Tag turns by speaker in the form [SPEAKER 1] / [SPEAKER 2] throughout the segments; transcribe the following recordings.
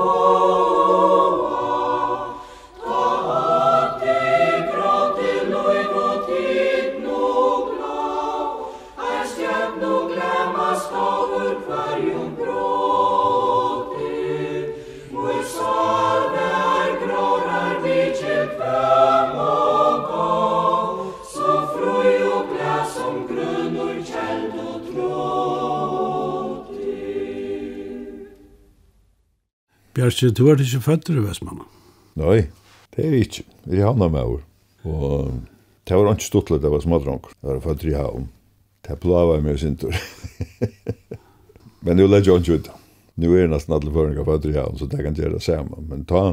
[SPEAKER 1] Oh
[SPEAKER 2] Bjarke, du er ikke født i Vestmanna?
[SPEAKER 3] Nei, det er ikke. Jeg havna med over. Og det var ikke stått litt, det var smadronk. Det var født i havn. Det er plava jeg meg sintur. Men nu legger jeg ikke ut. Nu er nesten alle føringer født i havn, så det kan gjøre det samme. Men ta,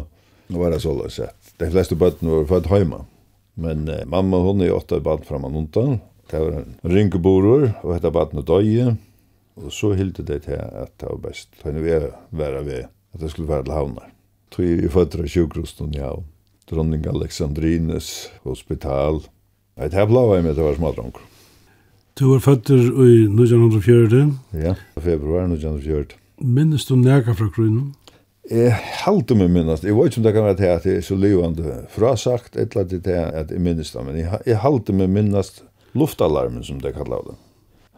[SPEAKER 3] nå var det så løs sett. De fleste bøttene var født hjemme. Men eh, mamma, hun er åtta bad fram framme nontan. Det var en rynkeboror, og hette badene døye. Og så hilde det til at det var best. Henne vi er være ved at det skulle være til havnar. Tog i føtter av sjukrosten i havn. Dronning Alexandrines hospital. Jeg tar blå av meg til å være smadronk.
[SPEAKER 2] Du var føtter i 1904?
[SPEAKER 3] Ja, februar 1904.
[SPEAKER 2] Minnes du nærka fra grunnen?
[SPEAKER 3] Jeg halte meg minnast. Jeg vet ikke om det kan være til at jeg er så livande frasagt, et eller annet til at jeg minnes det, men jeg halte meg minnast luftalarmen som det kallar det.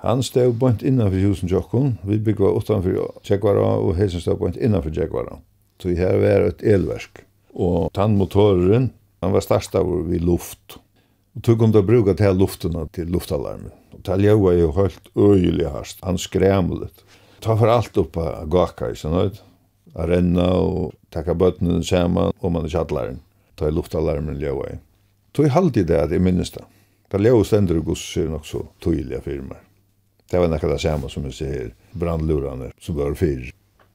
[SPEAKER 3] Han stod bant innanfor husen jokken. Vi byggde utanfor Tjekvara og Hesen stod bant innanfor Tjekvara. Så her var et elverk. Og tannmotoren, han var starstavur vid luft. Og tog om det bruka til luftene til luftalarmen. Og til jeg var jo helt øyelig harst. Han skræmlet. Ta for alt opp av gaka, ikke sant? A renna og takka bøttene saman om man er kjattlæren. Ta i luftalarmen ljøy. Tog halvtid det at jeg minnes det. Det ljøy stender og gosser nok så tydelig for. Det var nekka det samme som jeg sier, brandlurene som var fyr.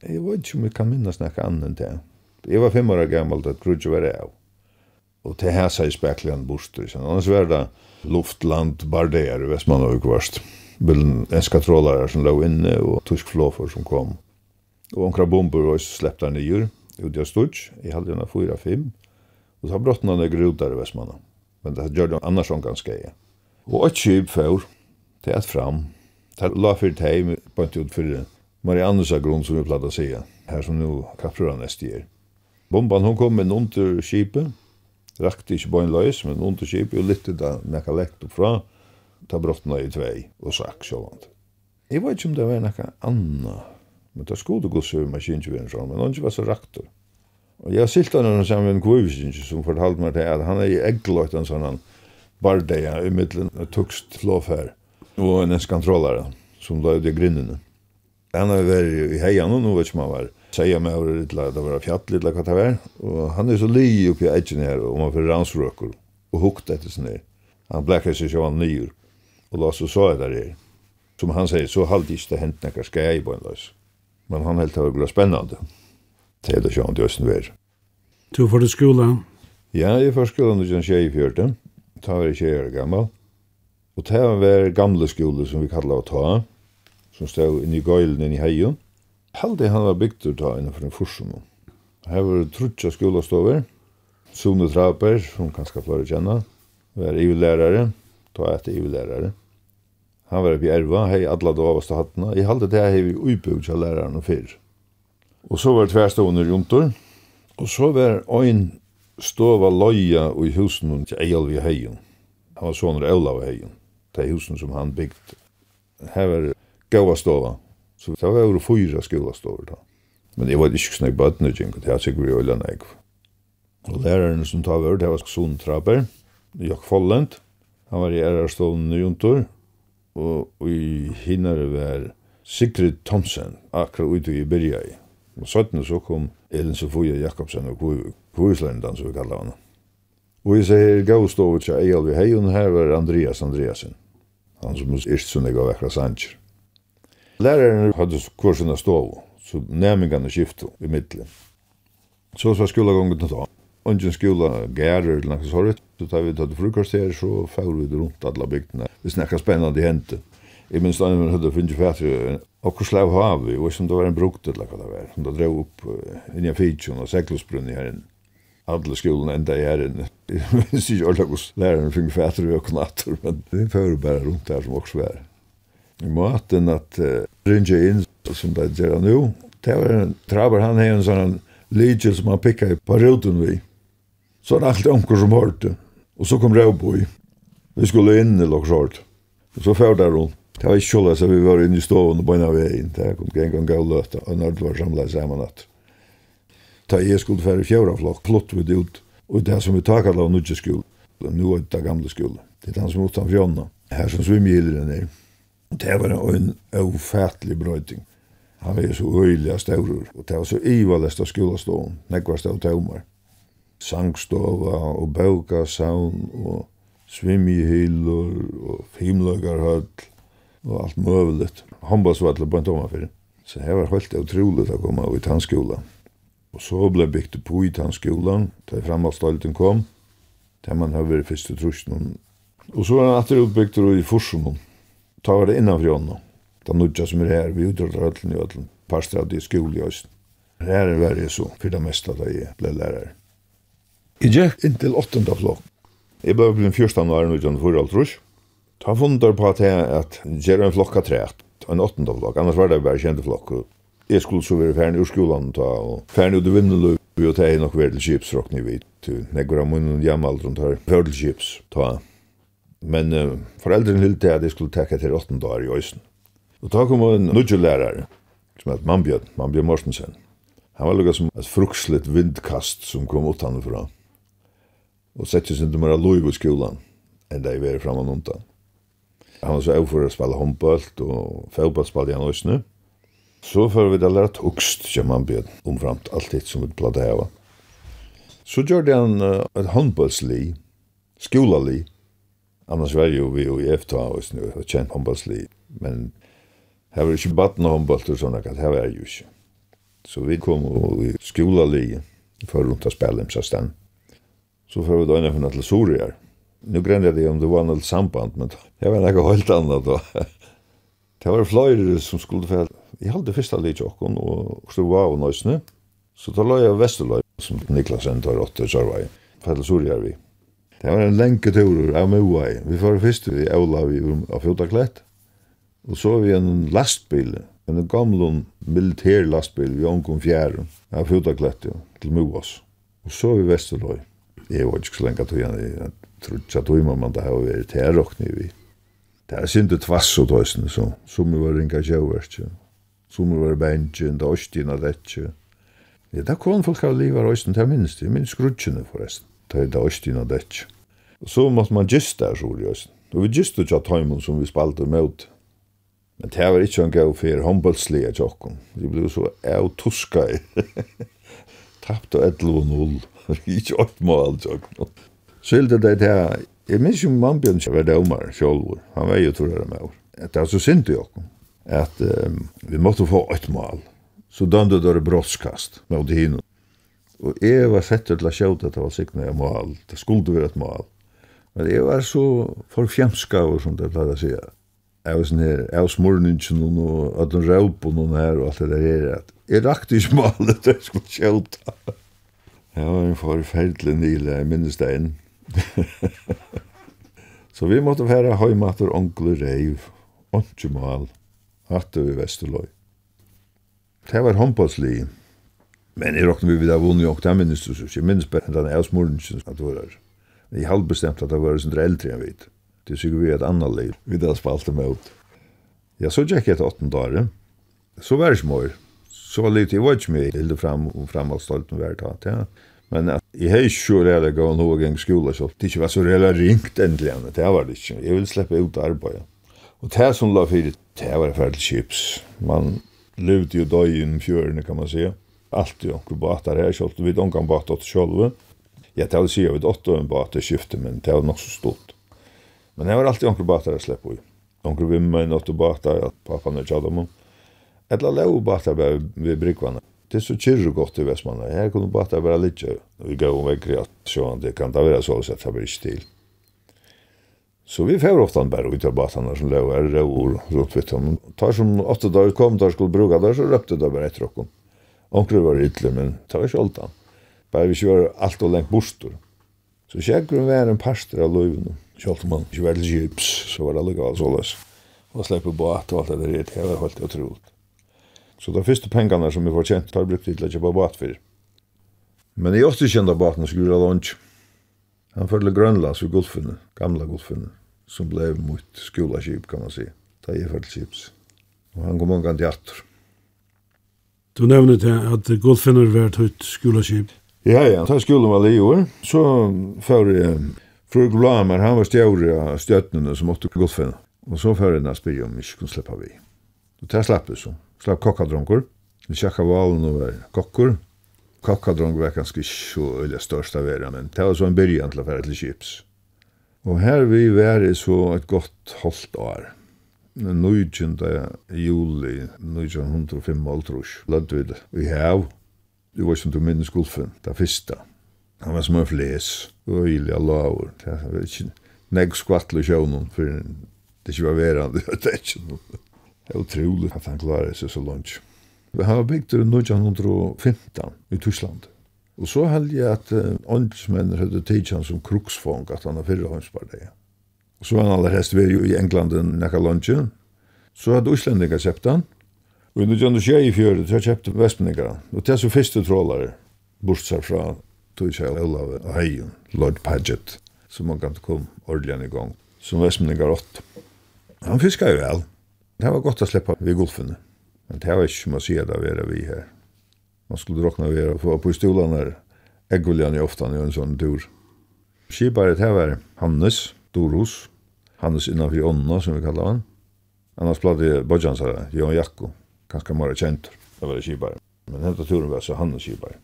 [SPEAKER 3] Jeg vet ikke om jeg kan minnes nekka annet det. Jeg var fem år gammel da Grudge var av. Og til her sier spekligen borster. Annars var det luftland, bardeer i Vestmann og Ukvarst. Bilden enska trålare som lå inne og tysk flåfer som kom. Og omkra bomber var släppte han nyer ut av Stutsch. Jeg hadde henne fyra, fem. Og så brottene ned grudar i Vestmann. Men det gjør det annars som ganske jeg. Og et kjøp fyr, til et fram, Det la fyrir teg, bant ut fyrir Mariannes grunn som vi platt å säga, her som nu kapprar han neste gjer. Bomban hon kom en under skipet, rakte ikke bøyn løys, men under skipet, og litt da nekka lekt oppfra, ta brottna i tvei, og sak sjåvand. Jeg vet ikke om det var nekka anna, men det skulle gå søv maskinjeveren sånn, men han var så raktor. Og jeg silt han henne sammen med en kvivisninje som fortalte meg til at han er i eggløyt en sånn bardeia i middelen tukst lovferd og en kontrollare som la ut i grinnene. Han har vært i heian og nå vet ikke man var seia med over litt, la, det var fjatt litt, hva det var. Og han er så li oppi edgen her, og man fyrir ransrøkker, og hukt etter sin her. Han blekker seg sjåan nyer, og la så sa jeg her. Som han sier, så halde ikke det hent nekkar skei på en løs. Men han helt var blei spennande. Det er det sjåan til Østen vær.
[SPEAKER 2] Du får til skola?
[SPEAKER 3] Ja, jeg får skola når jeg i fjørte. Ta var jeg 20 år gammal. Og det var gamle skole som vi kallar å ta, som stod inne i gøylen inne i heien. Halde han var bygd å ta innenfor en forsum. Her var det trutja skolastover, Sone Traper, som kanskje flere kjenner, var EU-lærere, ta etter EU-lærere. Han var oppe i Erva, hei alle davaste hattene. Jeg halde det hei vi uibygd av og før. Og så var det tverstående rundt Og så var ein stova loja i husen til Eilvi Heion. Han var sånn av Heion de husen som han byggt. Her var gåa stova, så det var over fyra skola skolastover da. Men jeg var ikke snakk bøttene, det er sikkert vi øyla nek. Og læreren som tar vør, det var Son Trapper, Jokk Follent, han var i ærerstolen i Jontor. og i hinner var Sigrid Thomsen, akkurat ute i Birja i. Og sånn så kom Elin Sofia Jakobsen og Kvislændan, som vi kallar henne. Og jeg sier, gav stå ut seg, Eialvi Heion, her var Andreas Andreasen. Han som er sånn jeg var vekra sanger. Læreren hadde kursen av stov, så nærmingene skiftet i midtelen. Så var skolegangen til da. Ungen skola gærer eller noe sånt, så tar vi tatt frukost her, så får vi rundt alle bygdene. Vi snakker spennende hente. Jeg minns da jeg hadde funnet fætre, akkur slav hav, og som det var en brukt eller hva det var, som det drev opp inn i fitjen og seklosbrunni her inne alla skolan ända i ären. Jeg minns ikke alle hos læreren läraren fætre fäter och knatter, men det fører bare rundt der som också var. I maten at uh, ringa inn, som det gör nu, det var en traber han har en sånn lydje som han pikka i på ruten vi. Så han alltid onker som hørte. Og så kom Rauboy. Vi skulle inn i Lockshort. Og så fører det rundt. Det var ikke så vi var inne i stående og en av veien. Det kom en gang og løte, og når det var samlet sammen at ta jeg skulle færre fjøra flokk, plott vi det ut, og det som vi takkar av nudje skole, nu er det gamle skole, det er den som utan fjonna, her som svimmgildren er, det var en ofattelig brøyting. Han var så øyliga stavrur, og det var så ivalest av skolastån, nekvast av taumar. Sangstova og baukasaun og svimmihyllor og fimløgarhøll og alt møvelet. Håndbasvallet på en tomma fyrir. Så det var helt utroligt å komme av i skolan. Og så ble bygd på i den skolen, da framhaldsstolten kom, da man har vært første trusjonen. Og så var han etter utbygd i Forsunen. Ta var det innanfri ånden. da nødja som er her, vi utdrar rødlen i ødlen, parster av de skole i Østen. Her er verre så, for det meste da jeg ble lærer. Jeg gikk inntil åttende flokk. Jeg ble blitt fjørstan og er nødja den forrige altrus. Ta fundar på at jeg at gjør en flokka træt, en åttende flokk, annars var det bare kjente flokk, Jeg skulle så være ferdig ur skolan ta, og ferdig ut i vindeløy, og ta nok være til kjipsrokkene vi, til negra munnen hjemmealderen tar før til kjips, ta. Men uh, foreldrene hilde at jeg skulle tekka til 8 dager i Øysen. Og ta kom en nudgelærare, som het Mannbjørn, Mannbjørn Morsensen. Han var lukka som et frukslet vindkast som kom ut hannifra. Og sette sin nummer av lov i skolan, enda jeg var framan undan. Han var så overfor å spille håndbølt, og fotball spalte han også Så får vi det lære tukst, kjem han bjørn, omframt alt det som vi pladde heva. Så gjør det en uh, et håndballsli, skolali, annars var jo vi jo i EFTA og snu, og kjent håndballsli, men her var ikke baden og håndball og sånn, her var jo ikke. Så vi kom i skolali, for rundt å spille imsa stand. Så får vi da inn til Soriar. Nu grenner jeg det om det var noe samband, men det var noe helt annet da. det var flere som skulle fælle Jeg holdt det første litt åkken, og stod av og nøysene. Så da la jeg Vesterløy, som Niklas tar åtte sørvei, felles vi. Det var en lenke tur av Moai. Vi var først vi Ola vi av Fjotaklett. Og så vi en lastbil, en gamle militær lastbil, vi omkom fjæren av Fjotaklett til Moas. Og så vi Vesterløy. Jeg var ikke så lenge tog igjen, jeg tror ikke at tog man det har vært her og vi. Det er synd tvass og tøysene, som vi var ringa kjøverst. Ja som var bensjen, da ostina letje. Ja, da kom folk av livar òsten, til minst, jeg minnes grudgjene forresten, da er da ostina letje. Og så måtte man gist der, så sjoli òsten, og vi gista tja taimun som vi spalte mot. Men det var ikke en gau fyrir håndballslige tjokken, vi ble så av tuska i. Tappte 11-0, Ikke 8-mål tjokken. Så hilde det til, jeg minns jo mannbjørn var dømar sjolvor, han var jo torrere med år. Det er så sint i okkom at um, vi måtte få et mål. Så dömde det brottskast mot hinna. Og jeg var sett til å sjøte at det var sikna jeg mål. Det skulle være et mål. Men jeg var så forfjemska og sånt, det pleide å si. Jeg var sånn her, jeg var smorningen og at den røpen og her og alt det der her. At jeg rakte ikke målet at jeg skulle sjøte. Jeg var en forferdelig nile, jeg minnes det inn. så vi måtte være høymater, onkel og reiv. Onkel mål hatt vi Vesterløy. Det var håndbåtslig, men jeg råkner vi vidt av vunnet i åkta minnestus, jeg minnes bare den avsmorningen at det var her. Jeg halv bestemt at det var sånn eldre enn vidt. Det sikker vi et annet liv, vi da spalte meg ut. Ja, så gikk jeg til åttende dager. så var det ikke mer. så var det litt, jeg var ikke mye hilde fram og framhaldsstolten hver tatt, ja. Men at jeg har ikke så redd å gå noe gang skole, så det ikke var så redd ringt endelig, det var det ikke. Jeg vil slippe ut arbeidet. Og det som la fyrir, det var ferdig chips. Man levde jo døy innen fjørene, kan man säga. Allt jo onker båtar her, sjalt vi onkan bata til sjolve. Ja, det vil si jeg, vi åtta en båtar skifte, men det var nok så stort. Men det var alltid onker båtar jeg slipper i. Onker vimma en åtta båtar, at pappa er tjadam om. Etla leo båtar vi brikvarna. Det er så kyrru godt i Vestmanna. Her kunne båtar bare litja. Vi gav om vekkri at sjåan, det kan da være så sett, det blir ikke til. Så vi får ofta bara ut av batarna som låg här och rått vid dem. Tar som åtta dagar kom där skulle bruka där så röpte det bara ett rockon. Onkru var ytler, men det var kjoltan. Bara vi kör allt och längt bostor. Så kjekker vi var en pastor av løyven. Kjoltan man ikke var gyps, så var det lukka alls åles. Og släpper båt og alt det der, det var helt otroligt. Så de første pengene som vi får kjent, har brukt til å kjøpe båt for. Men jeg åtte kjent av båten skulle ha lunch. Han følte Grönlands ved Gulfen, gamla Gulfen, som blev mot skolaskip kan man si. Da jeg følte chips. Og han kom många til.
[SPEAKER 2] Du nevner det at Gulfen var vært skolaskip.
[SPEAKER 3] Ja, ja, ta skolen var li år. Så för jeg... Fru Glamer, han var stjåre av støttene som måtte Gulfen. Og så før jeg aspir om ikke kunne släppa vi. Og det slapp det så. Slapp kokkadronker. Vi sjakka valen og var kokker. Kokkadrong var kanskje så øyla størst av vera, men det var så en byrjan til å fære til Kips. Og her vi var så et godt holdt år. 19. juli 1905 altrus, lødde vi det i hev. du var som du minnes gulfen, det første. Han var som en fles, og illa laver. Det var ikke negg skvattel i sjøvnen, for det ikke var verandre, det er ikke noe. Det er utrolig at han klarer seg så langt. Vi har bygd det 1915 i Tyskland. Og så held jeg at uh, åndsmenn hadde tidsan som kruksfong at han har fyrre håndspartiet. Og så var han aller hest ved i England enn nekka lunchen. Så hadde Øslendinga kjøpt han. Og i 1924 i fjøret så kjøpte Vestmeninga. Og til så første trålare, bortsett fra Tøysjæl Olav og Heijen, Lord Paget, som man kan komme ordentlig i gang, som Vestmeninga rått. Han fiskar jo vel. Det var godt å slippe vid golfene. Men det var ikke som å si det var vi her. Man skulle råkna vi her, for på stolen her, egguljan i ofta i en sånn tur. Skibaret her var Hannes, Dorhus, Hannes innanför Onna som vi kallar han. Annars pladde Bodjansare, Jan Jakko, ganska mer kjent. Det var skibaret. Men henta turen var så Hannes skibaret.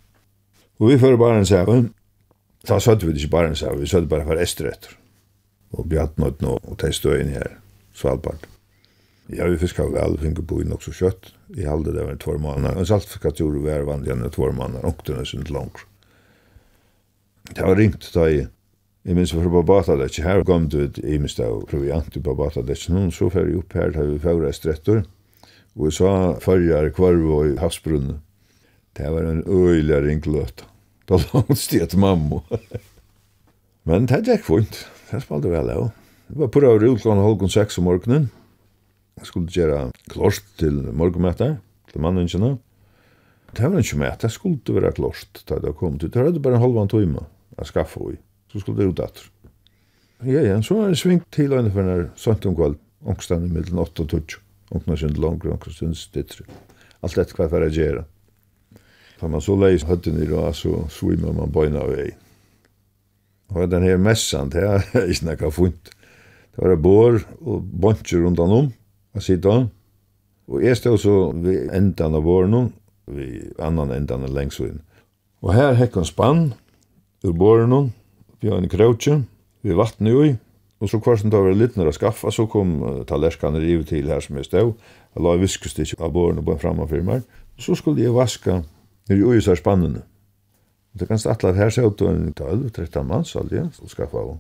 [SPEAKER 3] Og vi för bare en sæven. Da sødde vi ikke bare en sæven, vi sødde bare for esterretter. Og Bjartnøtten og, og Teistøyen her, Svalbard. Ja, vi fiskar väl vi finner bo i nok så kjøtt. I halde det var en tvær måneder. En saltfikatur var vanlig enn två månader och og den er sunt langt. Det var ringt då i jeg minns for på bata det ikke her, kom du ut i minst av proviant på bata det ikke noen, så fer jeg opp her, har vi fjorda strettor, og jeg sa farger kvarv og i havsbrunnen. Det var en øyla ringløt. Da langt sted mamma. Men det gikk vondt, det spalte vel av. Det var på røyre utlån halvgån seks om morgenen, skulle gjøre klost til morgenmøtet, til manningene. Det var ikke møte, det skulle være klost da det kom til. Det var bare en halvann time å skaffe i. Så skulle det ut etter. Ja, ja, så var det svingt til og for når sånt om kveld, ångstene i middelen 8 og 12, ångstene sin langere, ångstene sin stittre. Alt dette hva for å gjøre. Da man så leis høtten i råd, så svimmer man bøyna av vei. Og den her messan, det er ikke noe funnet. Det var bår og bøntjer rundt han om å sitte. Og jeg stod så ved endan av våren, ved annan endan av lengsvinn. Og her hekk han spann ur våren, vi har en krautje, vi vattnet jo i, og så kvarsen tar vi litt når skaffa, så kom uh, tallerskene rive til her som jeg stod. Jeg la viskestikk av våren og bare fremme for meg. Så skulle jeg vaska nere i uisar spannene. Det kan stå her seg ut en 12-13 mann, så aldri, så skaffa av.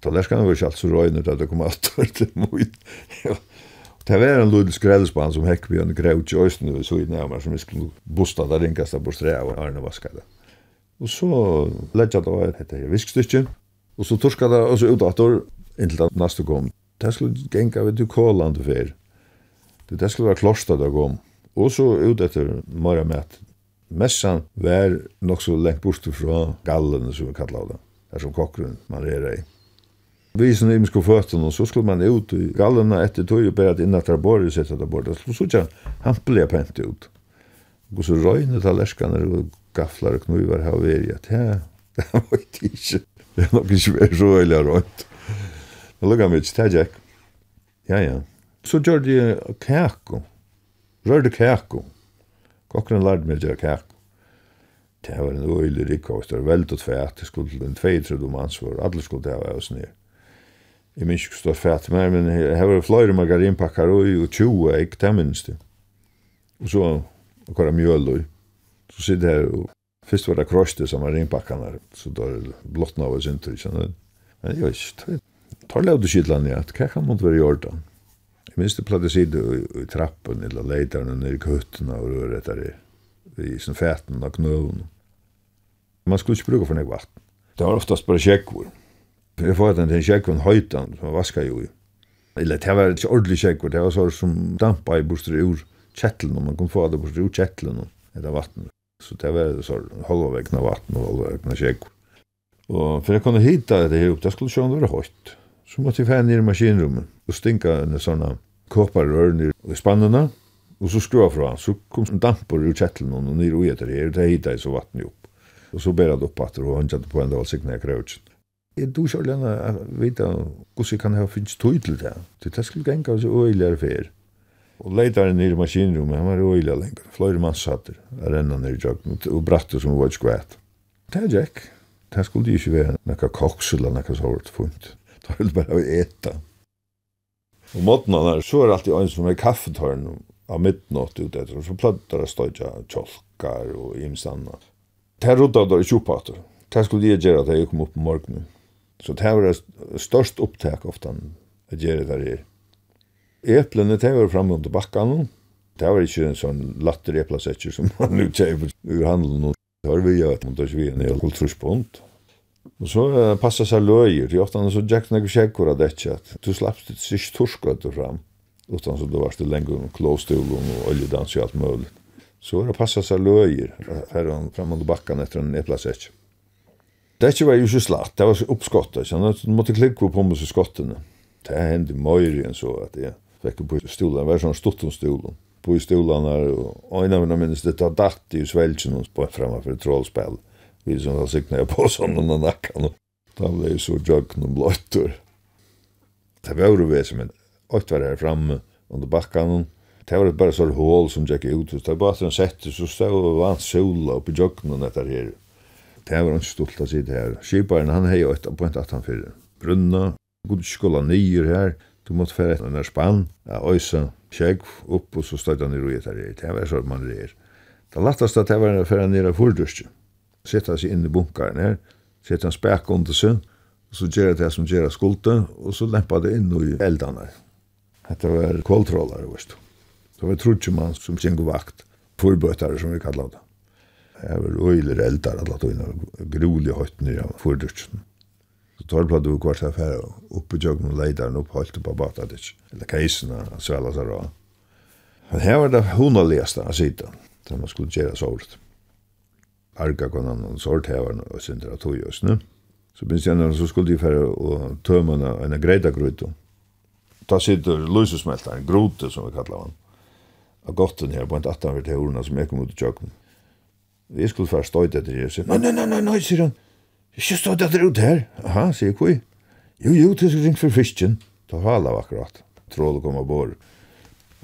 [SPEAKER 3] Tallerskene var ikke alt så røyner, det kom alt til mot. Det var en lydel skrädespann som häck vi en grävt i östen och så i närmare som vi skulle bosta där rinkasta på strä och arna vaska det. Och så lägga det var ett viskstycke och så torska det och så ut åter intill att nästa kom. Det skulle gänga vid Koland för. Det det skulle vara kloster där kom. Och så ut efter mera med Messan var nog så längt bort från gallen som vi kallar det. Där som kockren man är i. Vi som er på fötterna och så skulle man ut i gallerna etter tog och började innan etter borde og sette det borde. Så så såg han ble pent ut. Og så røyne röjne tallerskan och gafflar och her og veri at Ja, det var ikke inte. Det var nog inte så öliga röjt. Jag lukade mig inte till Jack. Ja, ja. Så gjør de kæko. Rør Rörde kæko. Kockren lærte meg å gjøre kæko. Det var en öjlig rikkost. Det var veldig tvært, Det skulle en tvejtrudd om ansvar. alle skulle det ha oss ner. Jeg minns ikke stå fæt mer, men jeg har vært flere margarinpakker og 20 egg, det minns det. Og så og kvar mjøl og så sitter her og først var det krøste som var rinpakkarna, så da er det blottna av sin tur, men jeg vet ikke, tar lau du skidlan i at hva kan man være i orden? Jeg minns det platt i i trappen, eller leidaren nere i kuttena og røret det, i sin fæten og knøvn. Man skulle ikke bruka for nek vatten. Det var oftast bare sjekkvur. Jeg får den til kjekkven høytan som jeg vaska jo i. Eller det var ikke ordentlig kjekkven, det var sånn som dampa i bostur ur kjettelen, og man kunne få det bostur ur kjettelen etter vatten. Så det var sånn halva vegna vatten og halva vegna kjekkven. Og for jeg kunne hita det her opp, det skulle sjån være høyt. Så måtte jeg fære ned i maskinrummet og stinka en sånn kåparrør ned i spannene, og så skrua fra, så kom en dampor ur kjettelen og ned i etter her, og det hita i så vatten jo opp. Og så bæra det opp at og hangjade på enda valsikna jeg krautsen. Jeg du ikke ordentlig å vite hvordan jeg kan ha finnes tog til det. Så det skulle gjenka oss øyligere fer. Og leitaren nere i maskinrummet, han var øyelig lenger. Fløyre mann satt der, jeg renna nere i joggen, og bratte som var skvætt. Det er Jack. Det skulle ikke være noe koksel eller noe sånt funnet. Det var bare å eta. Og måten han er, så er alltid en som er kaffetørn av midnatt ut etter, og så plattar det støtja tjolkar og imstanna. Det er ruttet der i tjopater. Det skulle jeg gjøre at jeg kom opp på morgenen. Så det var størst opptak ofta at gjøre det her. Eplene, det var fremme under bakkene. Det var ikke en sånn latter eplasetjer som man nu kjøper ur handelen. Det var vi gjør, det var vi en hel kulturspunkt. Og så uh, passa seg løyer, Det er ofte så gikk det noen kjekkor av dette, at du slapp ditt sist torskøtt fram, utan så du var det lenge om klåstolen og oljedans og alt mulig. Så det passa seg løyer, her fram under bakken etter en eplasetjer. Det var ju ikke slatt, det var uppskottet. Så du måste klikke på med så skottene. Det hendte mer enn så att jeg fikk på stolen, var sånn stort om stolen. På i stolen her, och en av mine minnes, det tar datt i svälchen och spår framför ett trollspel. Vi som har signat på sån nakken, og Det ble jeg så jökn og blöttor. Det var jo vi som en åkt var her framme under bakken, Det var bara sånn hål som gick ut. Det var bara att sett, så stod det vann sola uppe i jöknen etter här. Det var ikke stolt å si det her. Skiparen, han hei jo et point at han fyrir. Brunna, god skola nyer her, du måtte fyrir etter en spann, ja, øysa, kjegg, opp, og så støyde han i etter her. Det var sånn man rer. Det lattast at det var fære nere fordørste. Sette seg inn i bunkaren her, sette han spek under seg, og så gjerra det som gjerra skulte, og så lempa det inn i eldene. Dette var kvaltrollere, visst. Det var trutjemann som kjengu vakt, forbøtere som vi kallar det. Jeg var øyler eldar alle tøyna, grulig høyt nere av fordursen. Så tar blad du kvart her affæra, oppe jøgn og leidaren opp holdt på Batadic, eller keisina, svela her og. Men her var det hundaligasta av sida, som man skulle gjøre såret. Arga konan og sort her var og sindra tøy og snu. Så minst jeg så skulle de færa og tøymana enn greida grøyto. Da sitter løysesmeltaren, grote som vi kallar han, av gotten her på en 18 til horna som jeg kom ut i jøgn. Vi skulle først støyde etter det, og sier, nei, nei, nei, nei, nei, sier han, ikke støyde etter ut her. Aha, sier koi. Jo, jo, til skal ringe for fisken. Ta hala akkurat. Tråd å komme bort.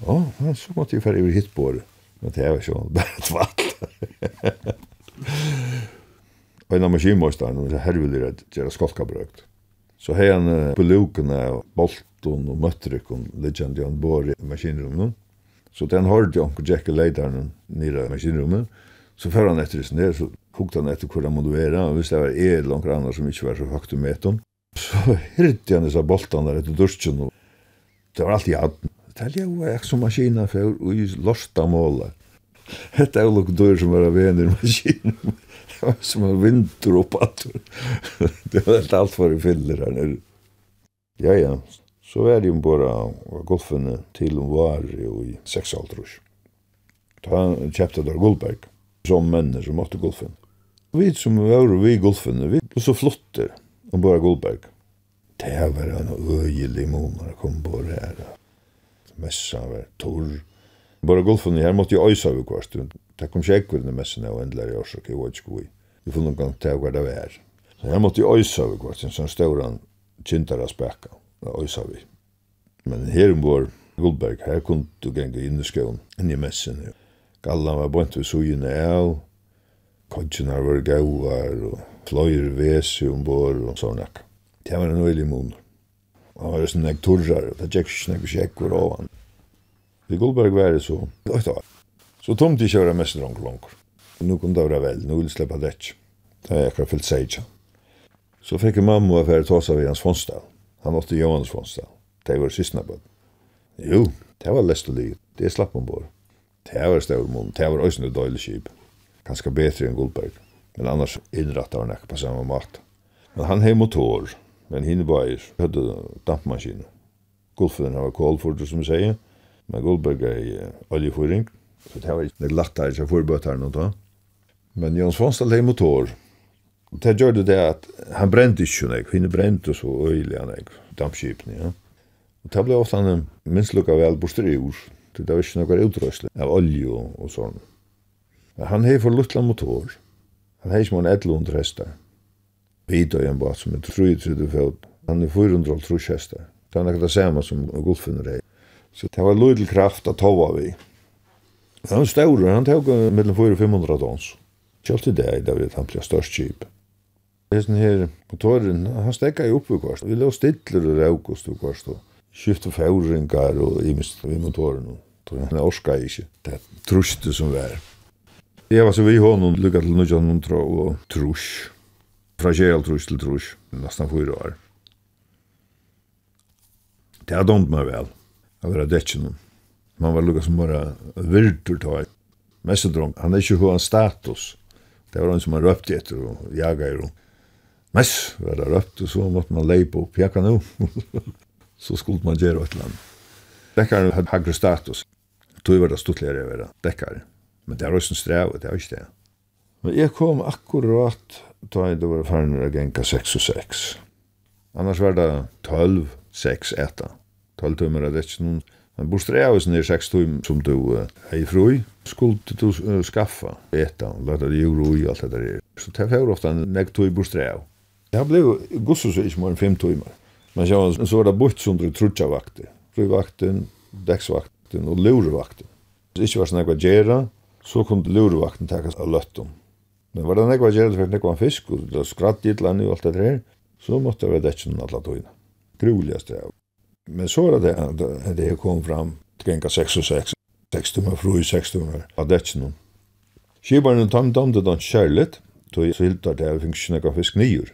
[SPEAKER 3] Ja, men så måtte jeg færre over hit bor. Men det var sånn, bare et tvall. Og en av maskinmåsteren, og her vil jeg gjøre skolkabrøkt. Så hei han på lukene, bolten og møttrykken, legend i han bor i maskinrummet. Så den hørte jeg om Jack og leideren nere i maskinrummet. Så før han etter det, så hukte han etter hvordan man være, og hvis det var en eller noen annet som ikke var så høyt med dem, så hyrte han disse boltene der etter dursken, og det var alltid hadden. Det er jo ikke som maskina før, og i lorsta målet. Hette er jo noen dør som var av i maskinen. Det var som en vinter opp at. Det var helt alt for i fyller her nere. Ja, ja. Så var det jo bare golfene til om var jo i 6 alder. Da kjøpte der Goldberg som männer som åt golfen. Vi som var vi golfen, vi var så flotte om bara Goldberg. Det var en øyelig måned å komme på det her. Messa var torr. Bara golfen her måtte jag øysa vi kvart. Det kom ikke den mässan och ändlar jag så kan jag inte gå i. Vi får någon gang til hva det var. Så her måtte jag øysa vi kvart. En sånn stor kintar spekka. späcka. Öjsa vi. Men her om vår Goldberg, her kunne du gänga inn i skån, inn i mässan. Ja. Gallan var bort við sugene av, kodgjene var gauar, og fløyr vesi um bor og sånne. Det var en veldig munn. Han var sånn nek torrar, og det gikk ikke nek sjekker av han. Det Gullberg var det så, det var Så tomt ikke var det mest dronk langer. Nå kom det være vel, nå vil slippe det ikke. Det er akkurat fyllt seg ikke. Så fikk mamma og affære ta seg hans fondstall. Han åtte Johans fondstall. Det var sysna på Jo, det var lest og livet. Det slapp man bor. Det var stor mun, det var også noe døylig kjip. Ganske bedre enn Guldberg, men annars innrattar han ikke på samme mat. Men han har motor, men henne bæir, hadde dampmaskinen. Guldfjøren var kålfordre, som vi sier, men Guldberg er i oljefyring, så det var ikke lagt her, ikke her og da. Men Jons Fonsdal har motor, Og det gjør det at han brente ikke noe, henne brente så øyelig han ikke, dampskipene, ja. Og det ble ofte han minst lukka vel på styr. Det var ikke noe utrøsle av olje og sånn. Han har for luttla motor. Han har ikke mån 1100 hestar. Vita i en båt som er 33 fot. Han er 400 hestar. Det er akkurat det samme som golfinner er. Så det var lydel kraft at tova vi. Han staurer, han tog mellom 400 og 500 tons. Kjalt i det, det var han ble størst kjip. Hesten her motoren, han stekka i oppe kvart. Vi lå stiller og raukos og kvart. Skifte fjordringar og imist i motoren. Hun orska ikke. Det truste som var. Jeg var så vi hånden lykket til 1900 og trus. Fra kjell trus til trus. Nesten fyra år. Det har domt meg vel. Jeg var dekken. Man var lukket som bare virtur tag. Messedrong, han er ikke hva status. Det var han som han røpte etter og jaga i rom. Mess var det røpt, og så måtte man leipa opp. Jeg kan jo. så skulle man gjøre et eller annet. Dekkaren hadde hagre status tog var det stuttligere å være dekkare. Men det er også en strev, det er ikke det. Men jeg kom akkurat da jeg var ferdig å genka 6 og 6. Annars var det 12, 6, 1. 12 timer er det ikke noen. Men bor bostad er 6 timer som du er i fru, Skulle du uh, skaffa eta, lade det jord og alt det der. Så det er ofte en nek tog bostad av. Jeg ble gussus ikke mer enn 5 timer. Men så var det bort som du trutja vakter. Fri vakten, deksvakt, vakten og lurevakten. Hvis det ikke var sånn ekva gjerra, så kunne lurevakten takas av løttum. Men var det nekva gjerra, det fikk nekva fisk, og det var skratt i et land og alt det her, så måtte det være detsen alla tøyna. Grulig strev. Men så var det det, det kom fram, til genga 6 og 6, 6 timmar fru, i 6 timmar av detsen. Skibarnen tam damde dan kjærligt, tog så hiltar det at vi fikk ikke nekva fisk nyer.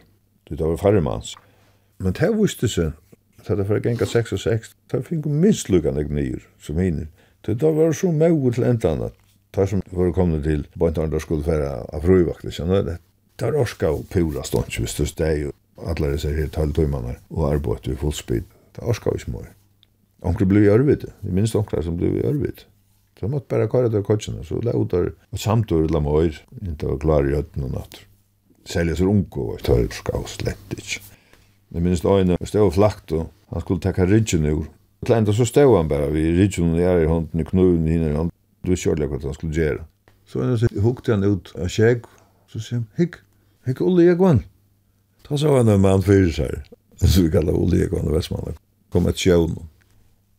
[SPEAKER 3] Det var farmans. Men det visste seg så det var genga 6 og 6, da fikk minst lukkan ek nyer som hinner. Det da var så møy til enda annet, da som var kommet til bøyntarna skulle færa av frøyvakt, det var orska og pura stånd, hvis du steg og alle disse her taltøymene og arbeid i fullspid, det orska vi smøy. Onkel blev i Örvid, det minst onklar som blei i Örvid. Så måtte bare kare der kotsene, så la ut der, og samtidig la møyr, inntil var klar i høtten og natt. Selja så unko, og jeg tar ut skavslett ikke. Jeg minns øyne stod flakt, og han skulle takka ridgen ur. Til enda så stod han bare, vi ridgen i ære i hånden, i knuven i hinne i. Du er kjørlig hva han skulle gjøre. Så han så hukte han ut av skjegg, så sier han, hikk, hikk Olle Egwan. Da så han en mann fyrir seg, så vi kallar Olle Egwan og Vestmann, kom et sjøvn.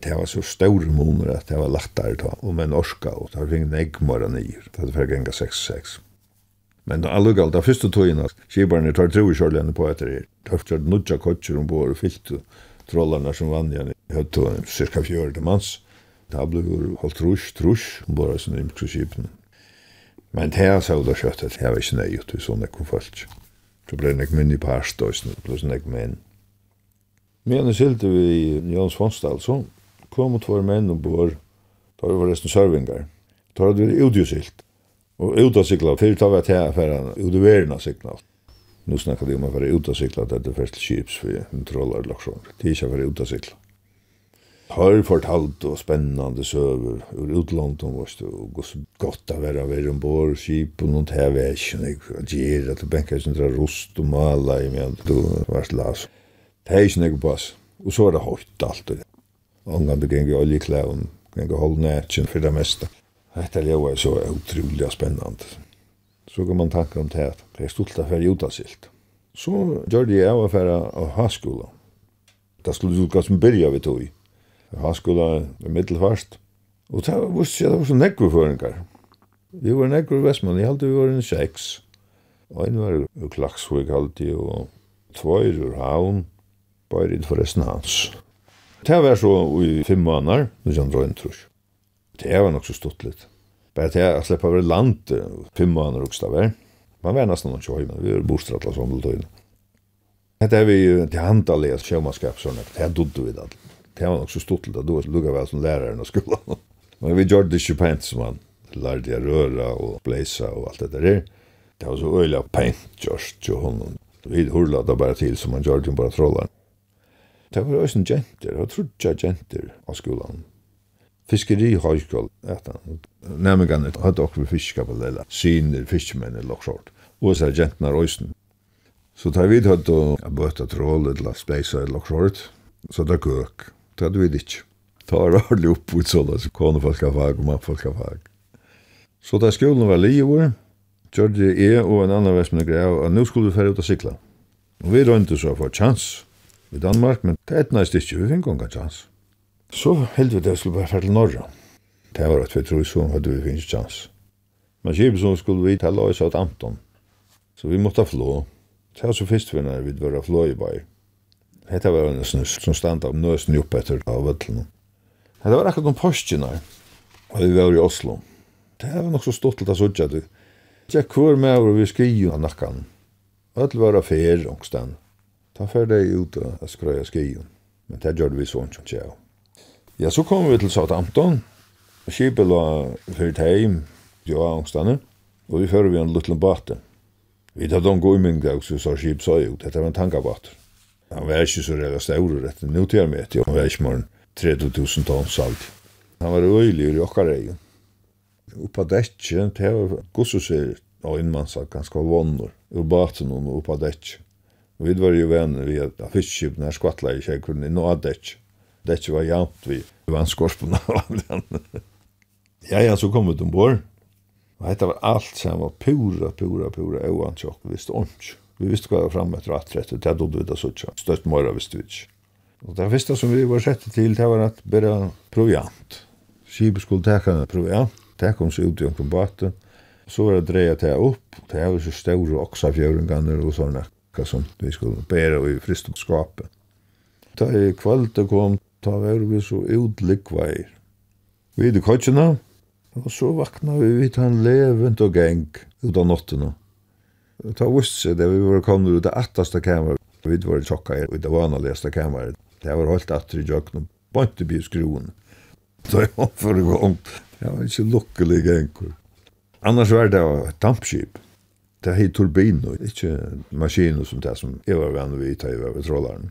[SPEAKER 3] Det var så stor måneder at det var lagt der, og med norska, og det var ringen eggmara nyer, det var genga 6-6. Men då det allugall, det tojen att skibarna tar tro i körlen på etter det Tøftar nudja kotsjer ombord og fyllt trollarna som vann igjen. Høtt og cirka fjörde mans. Det ble holdt trusch trusk ombord av sånne imkroskipene. Men det här sa då kött att det var ikke nøyut vi sånne kom folk. Så blev det minn i parst og pluss nek menn. Men jeg sylte vi Jans Fonstad så kom två og tvær Då var det resten servingar. Då hade vi utjusilt Og ut av sykla, fyrir tar vi at jeg færa ut av verden av sykla. Nå snakkar vi om å være ut av sykla, det er først kips for en trollar laksjon. Det er ikke å være ut av sykla. Har fortalt og spennande søver ur utlånt om oss, og gos godt av vera vera ombord, kip og noen tev er ikke, noe, gjer at du benka sin dra rost og mala i medan du vart las. Det er ikke nek pass. Og så er det høyt alt det. Ongan det gengur oljeklæven, gengur holdnætjen for det meste. Detta leva är så otroligt spännande. Så kan man tanka om det att det är stolt att färja utasilt. Så gjorde jag affära av haskolan. Det skulle du kanske börja vid tog. Haskolan är medelfast. Och det var visst jag det var så nekveföringar. Vi var nekve i Vestman, jag hade vi var en sex. Og en var jo klaksvig alltid, og tvøyr ur havn, bare inn forresten hans. Det var så i fem måneder, nu kjent røyntrusk. Det var nok så stuttligt. Bara til att släppa over land fem månader också där. Man var nesten noen kjøy, men vi var bostratla som vill tøyne. Det är vi ju till sjømannskap, sånn at Det er dodde vi det. Det var nog så stuttligt att då lukkade vi som läraren och skolen. Men vi gjorde det ikke pent som man lærte jeg röra och bläsa och allt det där. Det var så öjliga pent just jo honom. Vi hurlade bara till som man gjorde bara trollar. Det var også en jenter, jag trodde jeg jenter av skolan fiskeri fiskerihøyskål, at han nærmengene hadde okkur fiskapel, eller syner, fiskmenn, eller okkur og så gentna jentene røysen. Så tar vi høyt og bøtta trål, eller speisa, eller okkur så det er køk. Det hadde vi det ikke. Det var ordentlig oppvitt så da, så kone folk av fag og mann folk av fag. Så da skolen var livet, Gjørdi jeg og en annan vestmenn greia at nå skulle vi fære ut og sikla. Og vi røynte så for chans i Danmark, men det er et næst ikke, vi fikk unga chans. Så held vi det skulle bare fære til Norra. Det var at vi tror så hadde vi finnes chans. Men kjip så skulle vi tala oss av Anton. Så vi måtte flå. Det var så først vi når vi var flå i bai. Hetta var en snus som standa om nøsen opp etter av vøtlen. Hetta var akkurat om postjene. Og vi var i Oslo. Det var nok så stort til det sådja du. Jeg kvar med over vi skriva nakkan. Öll var affär ångstan. Ta fer deg ut og skröja skri Men det gjør vi sånn som tjej. Ja, så kom vi til Southampton, skipet var fyrt heim, jo av angstene, og vi fører vi en liten bate. Vi tatt om god mynd dag, så sa skip så jo, dette var en tankabate. Han var ikke så redd av stavre rett, nå til jeg med, han var ikke mer morgen 30.000 ton salt. Han var øylig i okkar egen. Oppa detje, det var gossuser, og innmannsat ganske vonnor, ur baten og oppa detje. Vi var jo venner vi at fiskskipene er skvattla i kjekkerne, nå er detje det ikke var jævnt vi vannskorspunna Ja, ja, så kom vi til ombord. Og dette var alt som var pura, pura, pura øvantjokk. Vi visste ikke. Vi visste hva jeg var fremme etter at rett. Det hadde vi da sånn. Støtt morra visste vi ikke. Og det første som vi var sett til, det var at bare proviant. Skibet skulle teka en proviant. teka om seg ut i omkring baten. Så var det dreia det opp. Det var så store oksafjøringene og sånne som vi skulle bære i fristeskapet. Da i kvalitet kom ta var vi så utlikveir. Vi i kodsjena, og så vakna vi vidt han levent og geng ut av nottena. Ta vust seg det vi var kommet ut av attaste kamer, vi var i tjokka i det vanaligaste kamer. Det var holdt atri i jøkna, bant i Så Da jeg var for gang. jeg var ikke lukkelig gengur. Annars var det et dampskip. Det hei turbino, ikke maskiner som det som jeg var vann vi jeg var ved trollaren.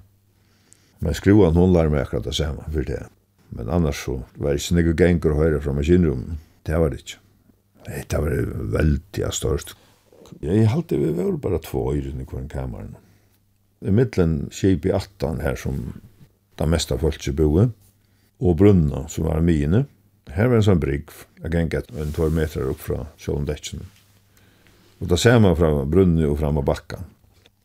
[SPEAKER 3] Men skruan hon lär mig akkurat det samma för det. Men annars så var det inte något gänger att höra från maskinrummet. Det var det inte. Det var väldigt störst. Jag halte vi var bara två år i kvar kameran. I mittlen kjip i attan her som de mesta folk boe, og brunna som var mine. Her var en sånn brygg, jeg gikk en två meter upp fra sjålendetjen. Og da ser man fra brunnet og fram av bakkan.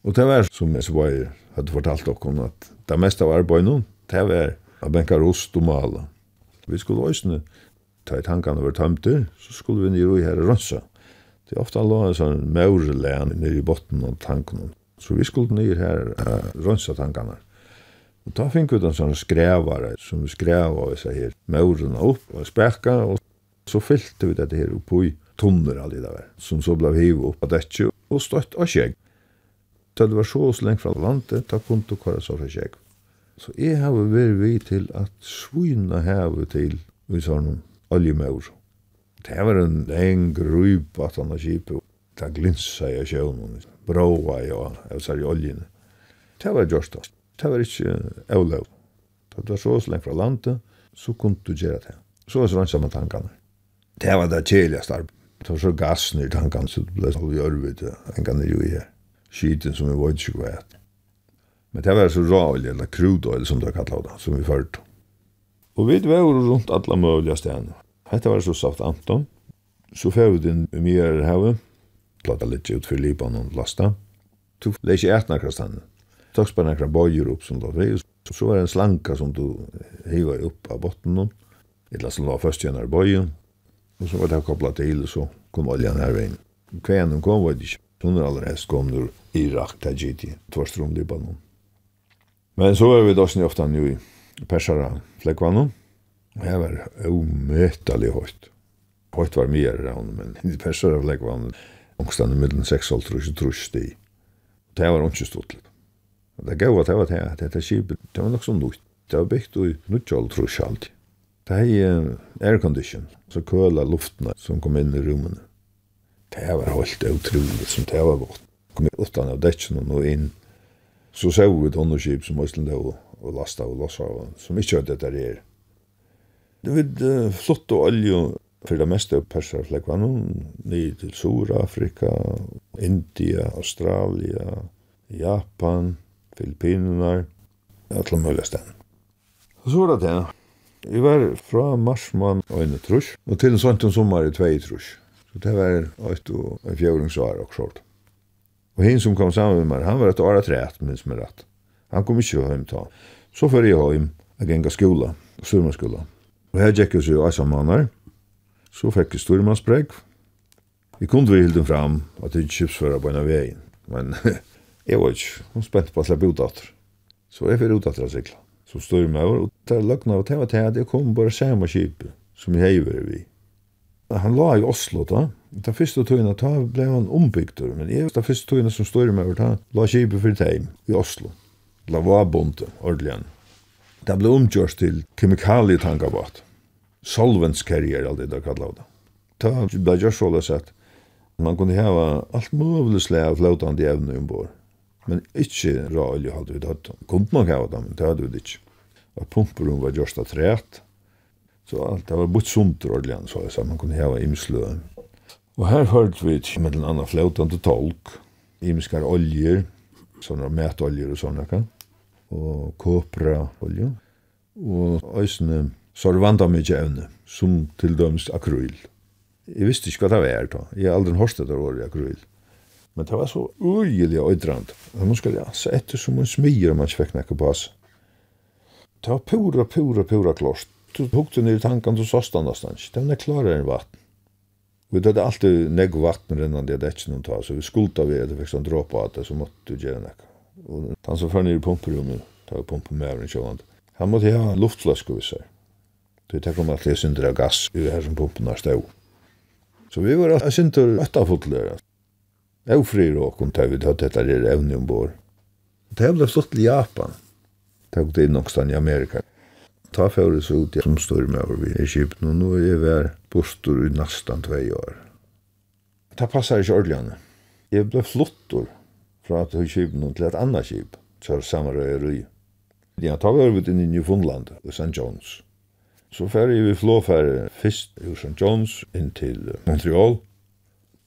[SPEAKER 3] Og det var som jeg var hadde fortalt dere at det meste av arbeidet det var å benke rost og male. Vi skulle også ta i tankene over tømte, så skulle vi nere i her rønsa. Det er ofte lå en sånn maurelén nere i botten av tankene. Så vi skulle nere her uh, rønsa tankene. Og da fikk vi den sånne skrevare som vi skrev av seg her maurene opp og spekka, og så fylte vi dette her oppå i tunner allidaver, som så ble hivet opp av dette og støtt av skjegg da det var så så lengt fra landet, da kunne du kåre så for kjekk. Så jeg har vært vi til at svina hevet til vi sa noen oljemøver. Det var en eng grup at han har kjipet. Det glinsa i sjøvnen, bråa i og jeg sa i oljene. Det var gjørstast. Det var ikke avløv. Da du var så så lengt fra landet, så kunne du gjøre det. Så var det sånn samme tankene. Det var det kjeligste arbeid. Det var så gassen i tankene, så det ble så gjørvet, en gang i jo i her skiten som vi var ikke hva Men det var så råolje, eller krudolje som det kallet det, som vi førte. Og vi var rundt alle mulige stedene. Hette var så sagt Anton. Så fer vi den i her, havet, platta litt ut for Libanon og lasta. Du leis ikke etna nakra stedene. Takk bare nekra bøyer opp som lå var. Så var det en slanka som du hiva opp av botten. Eller som var først gjennom bøyen. Og så var det kopplat til, og så kom oljan her veien. Kvænen kom, var det ikke Hun er allerede helst kom ur Irak Tajiti, GT, Libanon. Men så är vi da snitt ofta nu i Persara fläckvanon. Det var omötelig høyt. Høyt var mer rann, men i Persara fläckvanon omstande mellom 6 og 3 sti. Det var ikke stått litt. Det gav at det var det, at dette skipet, det var nok som nytt. Det var bygd i nuttjall trus alltid. Det er aircondition, så køla luftene som kom inn i rummene. Det var helt utrolig som det var godt. Kom utan av däcken og inn. Så så vi et underskip som Östlund och, og lasta og lossa och, som ikke hadde det där. Det var uh, flott og olje for det meste av persarfläckvarna. til Sur-Afrika, India, Australia, Japan, Filippinerna. Alla möjliga ställen. Og så var det det. Vi var fra marsmann og en trusk, og til en sånt en sommer i tvei trusk. Så det var et og en fjøringsvar og sånt. Og hinn som kom sammen med meg, han var et året træt, minns meg rett. Han kom ikke hjem ta. Så før jeg hjem, jeg gikk av skola, styrmannsskola. Og her gikk jeg så i Eisammannar, så fikk jeg styrmannsbregg. Vi kunne vi hilden fram at det ikke kjøpsfører på en av veien, men jeg var ikke, hun spent på at jeg bodde atter. Så jeg fikk ut utdatter av sikla. Så styrmann, og det er løgnet av at jeg var til at jeg kom bare samme kjipet som jeg hever vi han la i Oslo da. Den første tøyene ta ble han ombygd, men jeg den første tøyene som står med ta la kjipet for teim i Oslo. La var bonte, ordelig. Det ble omgjørt til kemikalietankabat. Solvents carrier, alt det der kallet det. Ta ble gjort så sett. Man kunne heva alt mulig slag av flåtande evne ombord. Men ikke rå olje hadde vi tatt. Kunne nok heva det, men det hadde vi ikke. Og pumperum var gjørs av træt. Så alt det var bort sunt ordentlig, så jeg sa, man kunne heva imslø. Og her hørte vi ikke med den andre fløtende tolk, imskar oljer, sånne metoljer og sånne, kan? og kopra olje, og øysene sorvanda mykje evne, som til døms akryl. Jeg visste ikke hva det var da. Jeg har aldri hørt det året akryl. Men det var så øyelig øydrand. Man skal se etter som en smyr man ikke fikk nekka på oss. Det var pura, pura, pura klost. Du hukte ned i tankan, du såst den nästan. Den är klarere enn vatten. Vi hade alltid negg vatten innan det det ikke noen tar. Så vi skulta vi at vi fick sånn dråpa at det så måtte du göra näka. Och han som för ner i ta tar pumpen med over en Han måtte ha en luftflaska vi sig. Det tar om att det synder av gas i det her som pumpen har stå. Så vi var en synder öttafotlöra. Eufri råkom tar vi tatt detta där ävne ombord. Det ble stått til Japan. Tog det in nokstan i Amerika. Ta fyrir så ut som styrmøver vi i Egypten, og nå er jeg vær i nesten tvei år. Ta passar ikke ordelig Jeg ble flottor fra at Egypten til et annet kjip, så er samarøy røy. Ja, ta var vi inn i Newfoundland og St. John's. Så færre vi flåfære først i St. John's inn til Montreal,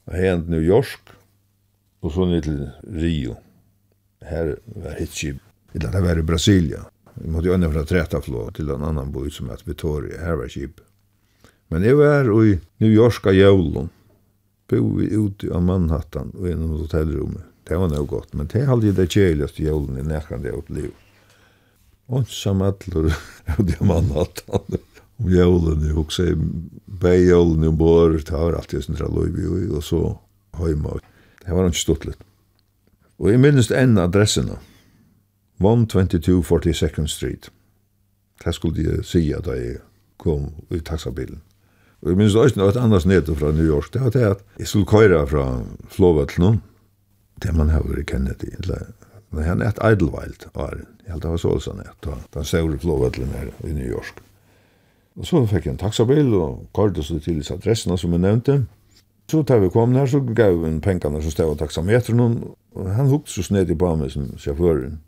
[SPEAKER 3] og hen New York, og så ned til Rio. Her var hitskip. Det var i Brasilia. Vi måtte jo enda treta flå til en annan boi som heter Vittoria, her var kip. Men jeg var i New York av jævlen, bo vi ute av Manhattan og innom hotellrummet. Det var noe godt, men det halde jeg det kjeiligste jævlen i nekkande jeg liv. Onsam atler ute av Manhattan om jævlen, jeg hukse bei jævlen i bor, det var alltid sin traloibi, og så høyma. Det var ikke stort litt. Og jeg minnes enn adressene. 122 42nd Street. Det skulle jeg si at jeg kom i taxabilen. Og jeg minns også noe annars nede fra New York. Det var det at jeg skulle køyre fra Flåvatlen, det man har vært Kennedy, eller Men han er et Idlewild, var Jeg held det var så også han er. Den store flåvetlen her i New York. Og så fikk jeg en taxabil og kallte så til adressen som jeg nevnte. Så da vi kom her, så gav vi en pengene som stod av taxameteren. Og han hukte så snedig på meg som sjåføren.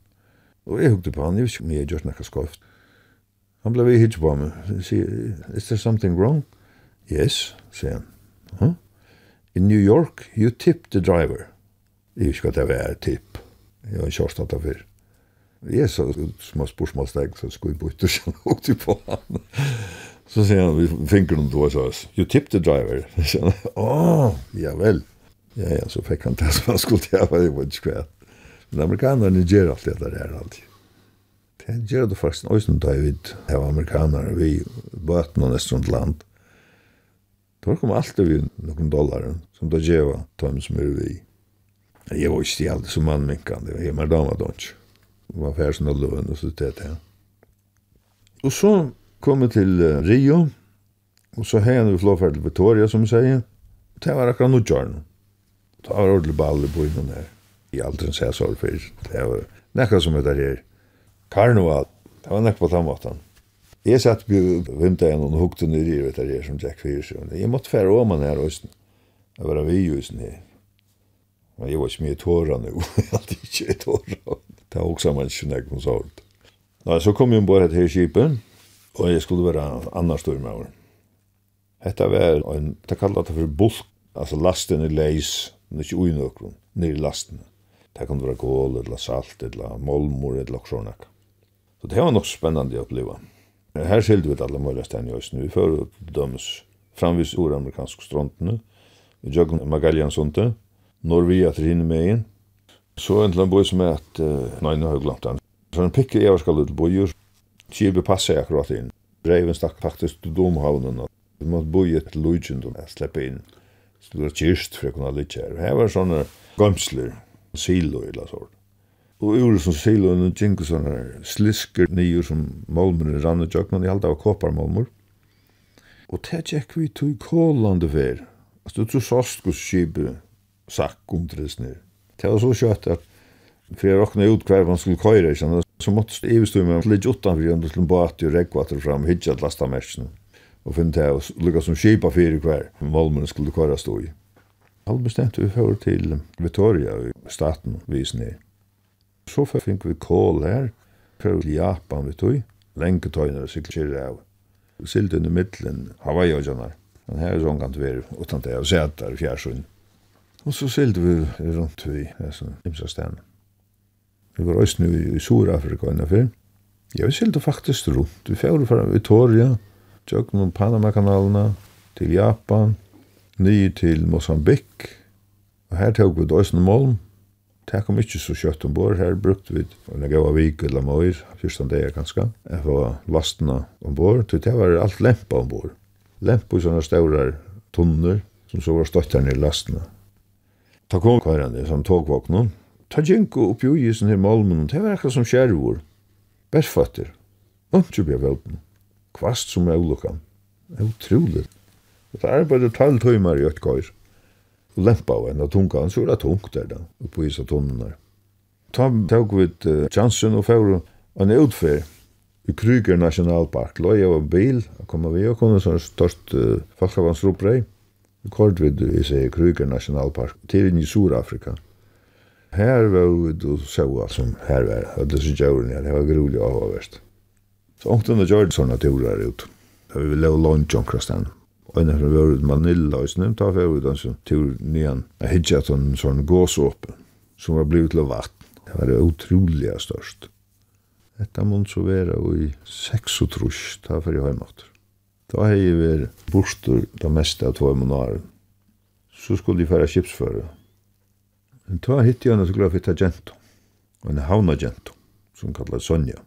[SPEAKER 3] Og jeg hukte på han, jeg visste ikke om jeg gjør noe skoft. Han ble hitt på meg. Jeg sier, is there something wrong? Yes, sier han. Huh? In New York, you tip the driver. Jeg husker at det var tip. Jeg har kjørst hatt av før. Jeg så små spørsmålstegn, så skulle jeg bytte og kjenne og til på han. Så sier han, vi finker noen to, så you tip the driver. Så sier han, åh, oh, javel. Ja, ja, så fikk han det som han skulle gjøre, det var ikke hva. Men amerikanerne gjør alt det der her alltid. Det gjør det faktisk også når jeg vet av amerikanere vi bøt noen nesten land. Da kom alltid vi noen dollar som da gjør dem som er vi. Jeg var ikke stjelt som mann minkende. jeg var mer damer da ikke. Det var færre som løven og så det her. Og så kom jeg til Rio, og så hei han vi flåferd til Victoria, som jeg sier. Det var akkurat noe gjørne. Det var ordentlig baller på innan her i alderen sier sorg for det var nekka som heter her Karnoval, det var nekka på den måten jeg satt på vimta igjen og hukte ned i det her som Jack Fyrs jeg måtte fære om han her også jeg var vi jo sånn her. Men jeg var ikke mye tåra nu jeg hadde ikke tåra. Det var også man ikke nekka på sorg Nei, så kom jeg ombord her skipen, og jeg skulle være annan stormøver. Hetta var en, det kallar det for bulk, altså lasten er leis, men ikke ui nøkron, nere lasten. Det kan være kål, eller salt, eller molmor, eller sådana. Så det var nok spennende å uppleva. Her skilte vi alle mulige ställen i Östnö. Vi för dømes framvis oramerikansk stronten. Vi jög Magallansundet. Norvia med inn. Så en liten boj som är att... nei, nå har jeg glemt den. Så en jeg i Everskall till bojor. Kibe passar jag akkurat inn. Reiven stakk faktisk til domhavnen. og Vi måtte måste boja till Lujtjund och slippe inn. Så det var kyrst for å kunne lycka her. Her var sånne gømsler, silo eller så. Og ur som silo og jinko sånne slisker nye som målmene rann og jøkken, i de halte av kåparmålmer. Og det gikk vi tog kålande fer. Altså, du tror såst hos skibet sakk om tres. Det var så kjøtt at for jeg råkna ut hver man skulle køyre, så måtte jeg ivestu meg litt utanfor, og til en bat og rekvater fram, hittja at lasta mersen, og finne til å lukka som skipa fyrir hver, målmen skulle køyre stå i. Alt bestemt vi fyrir til Vittoria i staten vis ned. Så fikk vi kål her, fyrir til Japan vi tog, lenge tøyner og sikkert av. Silt under middelen, Hawaii-åjanar. Men her er sånn kan det være utan det av setar i fjærsund. Og så sild vi rundt vi sånn imsa stedene. Vi var også nu i Sur-Afrika enn før. Ja, vi silt faktisk rundt. Vi fyrir fra Vittoria, tjøkken om Panama-kanalene, til Japan, nye til Mosambik, og her tog vi døysen målen. det kom ikke så kjøtt ombord, her brukte vi en gav vik eller møyr, fyrsten dager ganske, jeg var lastene ombord, til det var alt lempa ombord. Lempa i sånne større tunner, som så var støtt her nere lastene. Ta kom kvarande som togvåkna, ta gjenko oppi ui i sånne her malmen, det var akkurat som kjærvor. bærfatter, ikke bjør velpen, kvast som er ulukkan, det er utrolig. Så arbeidde tall timer i et. Og lempa av en av tungan, så var det tungt der da, oppe i isa tunnen der. Ta tog vi et uh, chansen og fyrir en utfer, i Kryger Nationalpark. Lå av en bil, og kom vi og kom en sånn størst uh, falkavansroprei. Vi kort vid i seg Kryger Nationalpark, til inn i Sur-Afrika. Her var vi du så alt som her var, og det synes jeg var, det var grulig avhåverst. Så ångtene gjør det sånne turer ut. Da Vi ville lave lunch omkring stedet. Og når vi var i Manila og sånn, da var vi den som tur nyan. Jeg hittet at en sånn gåsåpe som var blivit til vatten. Det var det utroliga størst. Detta mån så vera i seks og trus, da var jeg heimater. Da har jeg vært bostur det meste av två månader. Så skulle de fære kipsføre. Men da hittet jeg henne så glad for å ta gento. En havna gento, som kallet Sonja.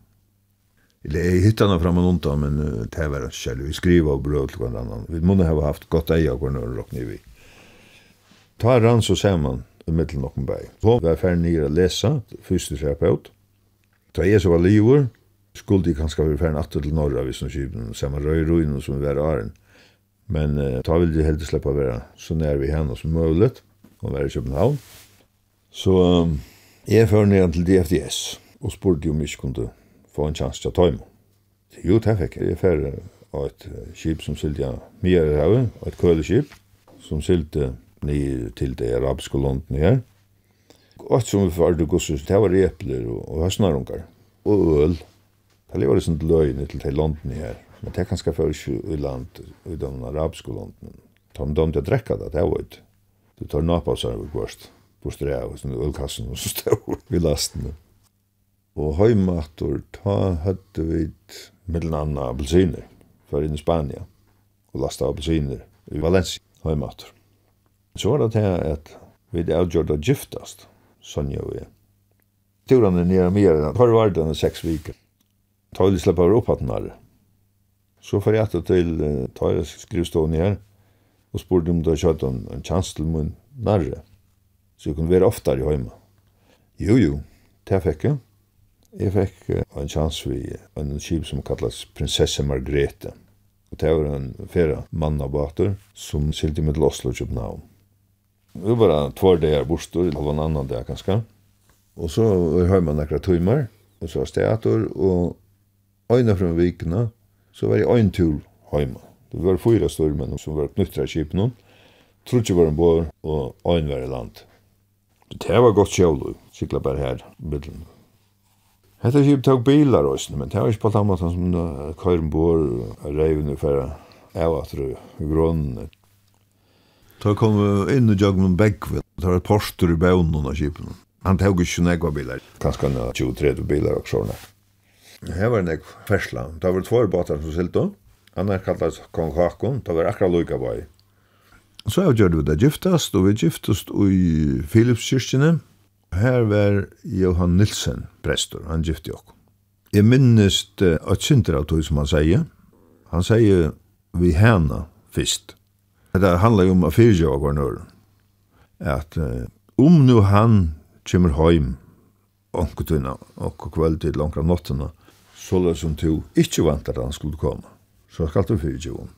[SPEAKER 3] Eller jag hittade honom fram och undan, men det var ikke själv. Vi skriver og brød til hverandre annan. Vi måste ha haft gott äg och några rock nere vi. Ta rann så ser man i middelen noen en. Så var jag färdig ner att läsa, fysioterapeut. Ta jeg så var livet, Skulle de kanskje være ferdig natt til norra vid som kypen. Samma röjruin som vi var åren. Men eh, ta de jag slippe å være så nær vi henne som mulig, og være i København. Så um, jag för ner til DFDS og spurte om jeg ikke kunne få en chans til å ta imot. Jo, det fikk jeg Jeg færre av et skip som sylte jeg mye i havet, og et køleskip som sylte nye til det arabiske landet her. Og et som vi får det gosses, det var repler og, og høstnarungar og øl. Det lever sånn løgn til det landet her. Men det kan skaffe ikke i land, i de arabiske landet. Ta om dem til å drekke det, det var ikke. Du tar napa og så er det gårst. Bostreia og sånn ølkassen og så stod vi lasten. Og høymator, ta høtte vi mellom anna appelsiner, for inn i Spania, og lasta appelsiner i Valencia, høymator. Så var det til at vi er avgjort å gyftast, Sonja og jeg. Turen er nere mer enn at har vært denne seks viker. Ta vi slipper opp at den her. Så får jeg til uh, Tøyre skrivstående her, og spurte om det har kjøtt en, en chans til min nærre, så jeg kunne være oftere i høyma. Jo, jo, det fikk jeg. Jeg fikk en chans vi en skip som kallas Prinsesse Margrethe. Og det var en fyrre mann av bater som silte med Oslo og København. Det var bare två dagar bostor, det var en annan dag ganske. Og så har man nekra timmar, og så steator, og øyne fra vikene, så var det en tur heima. Det var fyra stormen som var knyttra kipen, trutje var en bor, og øyne var i land. Det var godt sjål, sikla bare her, middelen Hetta skip tók bilar også, men det var ikke på samme måte som køyre ombord og reivene for av at det grunnen. Da kom vi inn og jogg med Begvin. Det var et porster i bøvnen av skipen. Han tók ikke nekva bilar. Kanskje han 23 bilar og sånne. Her var nek fersla. Det var två båtar som silto. Han er kallet Kong Hakon. Det var akkurat lukka bøy. Så jeg gjør det giftast, og vi giftast i Philipskirkene. Her var Johan Nilsen prestor, han gifte jo. Jeg minnest et synder av tog som han sier. Han sier vi hana fyrst. Det handlar om at fyrja av gårnur. At om nu han kommer heim onkutunna og kvöld til langra nottuna, så løs som to ikkje vantar han skulle komme. Så skal du fyrja om.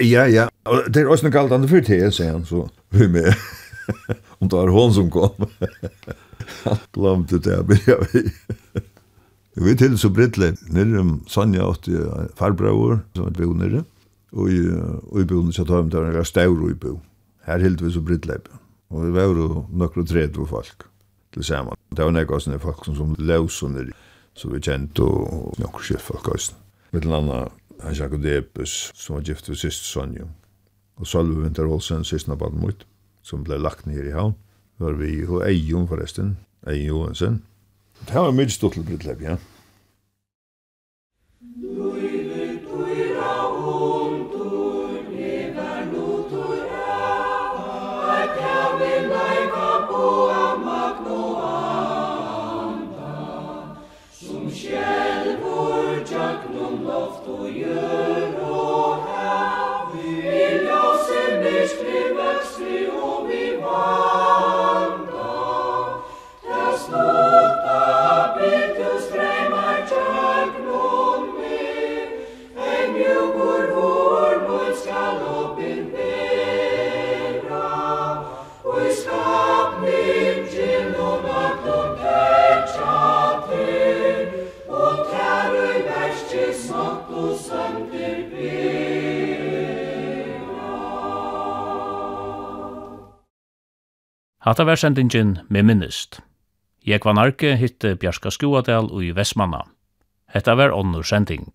[SPEAKER 3] Ja, ja, det er også noe galt andre fyrt sier han, så vi med. Om det var hon som kom. Han glömde det jag började vi. Jag vet till så brittlig. Nere om Sonja åt farbror som var bo nere. Och i, och i boende så tar vi där några stävr i bo. Här hilt vi så brittlig. Och vi var några tredje folk tillsammans. Det var några sådana folk som, som lås och nere. Så vi kjent och några folk också. Mitt landa han Jakob Depes som var gift för sist Sonja. Och Salve Winter Olsen sist när barn mot som ble lagt ned i havn. Var vi og Eion forresten, Eion Johansen. Det var mye stort til Brytlepp, ja.
[SPEAKER 1] Hatta var sendingin med minnist. Jeg var narki hitte Bjarska Skoadel og i Vestmanna. Hetta var onnur sending.